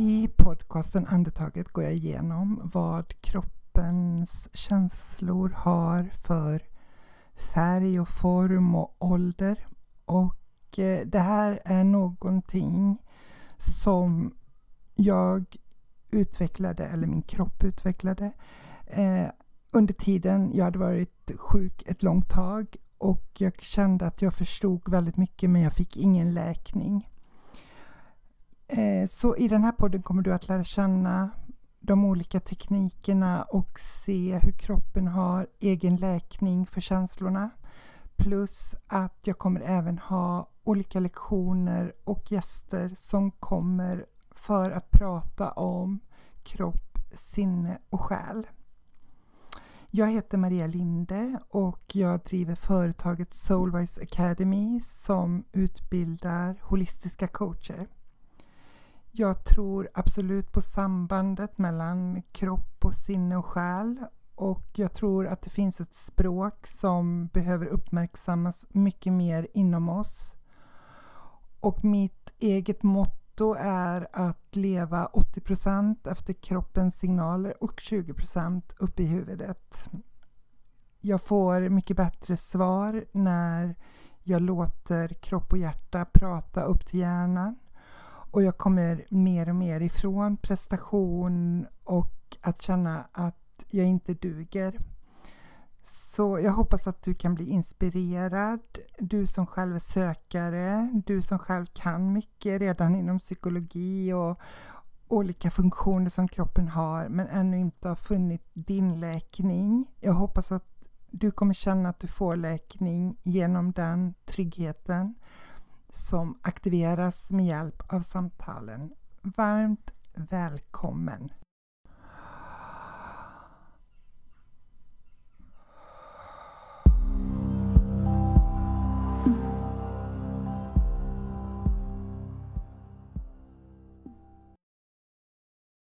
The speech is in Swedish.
I podcasten Andetaget går jag igenom vad kroppens känslor har för färg och form och ålder. Och eh, det här är någonting som jag utvecklade, eller min kropp utvecklade, eh, under tiden jag hade varit sjuk ett långt tag och jag kände att jag förstod väldigt mycket men jag fick ingen läkning. Eh, så i den här podden kommer du att lära känna de olika teknikerna och se hur kroppen har egen läkning för känslorna. Plus att jag kommer även ha olika lektioner och gäster som kommer för att prata om kropp, sinne och själ. Jag heter Maria Linde och jag driver företaget Soulwise Academy som utbildar holistiska coacher. Jag tror absolut på sambandet mellan kropp och sinne och själ och jag tror att det finns ett språk som behöver uppmärksammas mycket mer inom oss. Och mitt eget motto är att leva 80% efter kroppens signaler och 20% upp i huvudet. Jag får mycket bättre svar när jag låter kropp och hjärta prata upp till hjärnan och jag kommer mer och mer ifrån prestation och att känna att jag inte duger. Så jag hoppas att du kan bli inspirerad, du som själv är sökare, du som själv kan mycket redan inom psykologi och olika funktioner som kroppen har men ännu inte har funnit din läkning. Jag hoppas att du kommer känna att du får läkning genom den tryggheten som aktiveras med hjälp av samtalen. Varmt välkommen!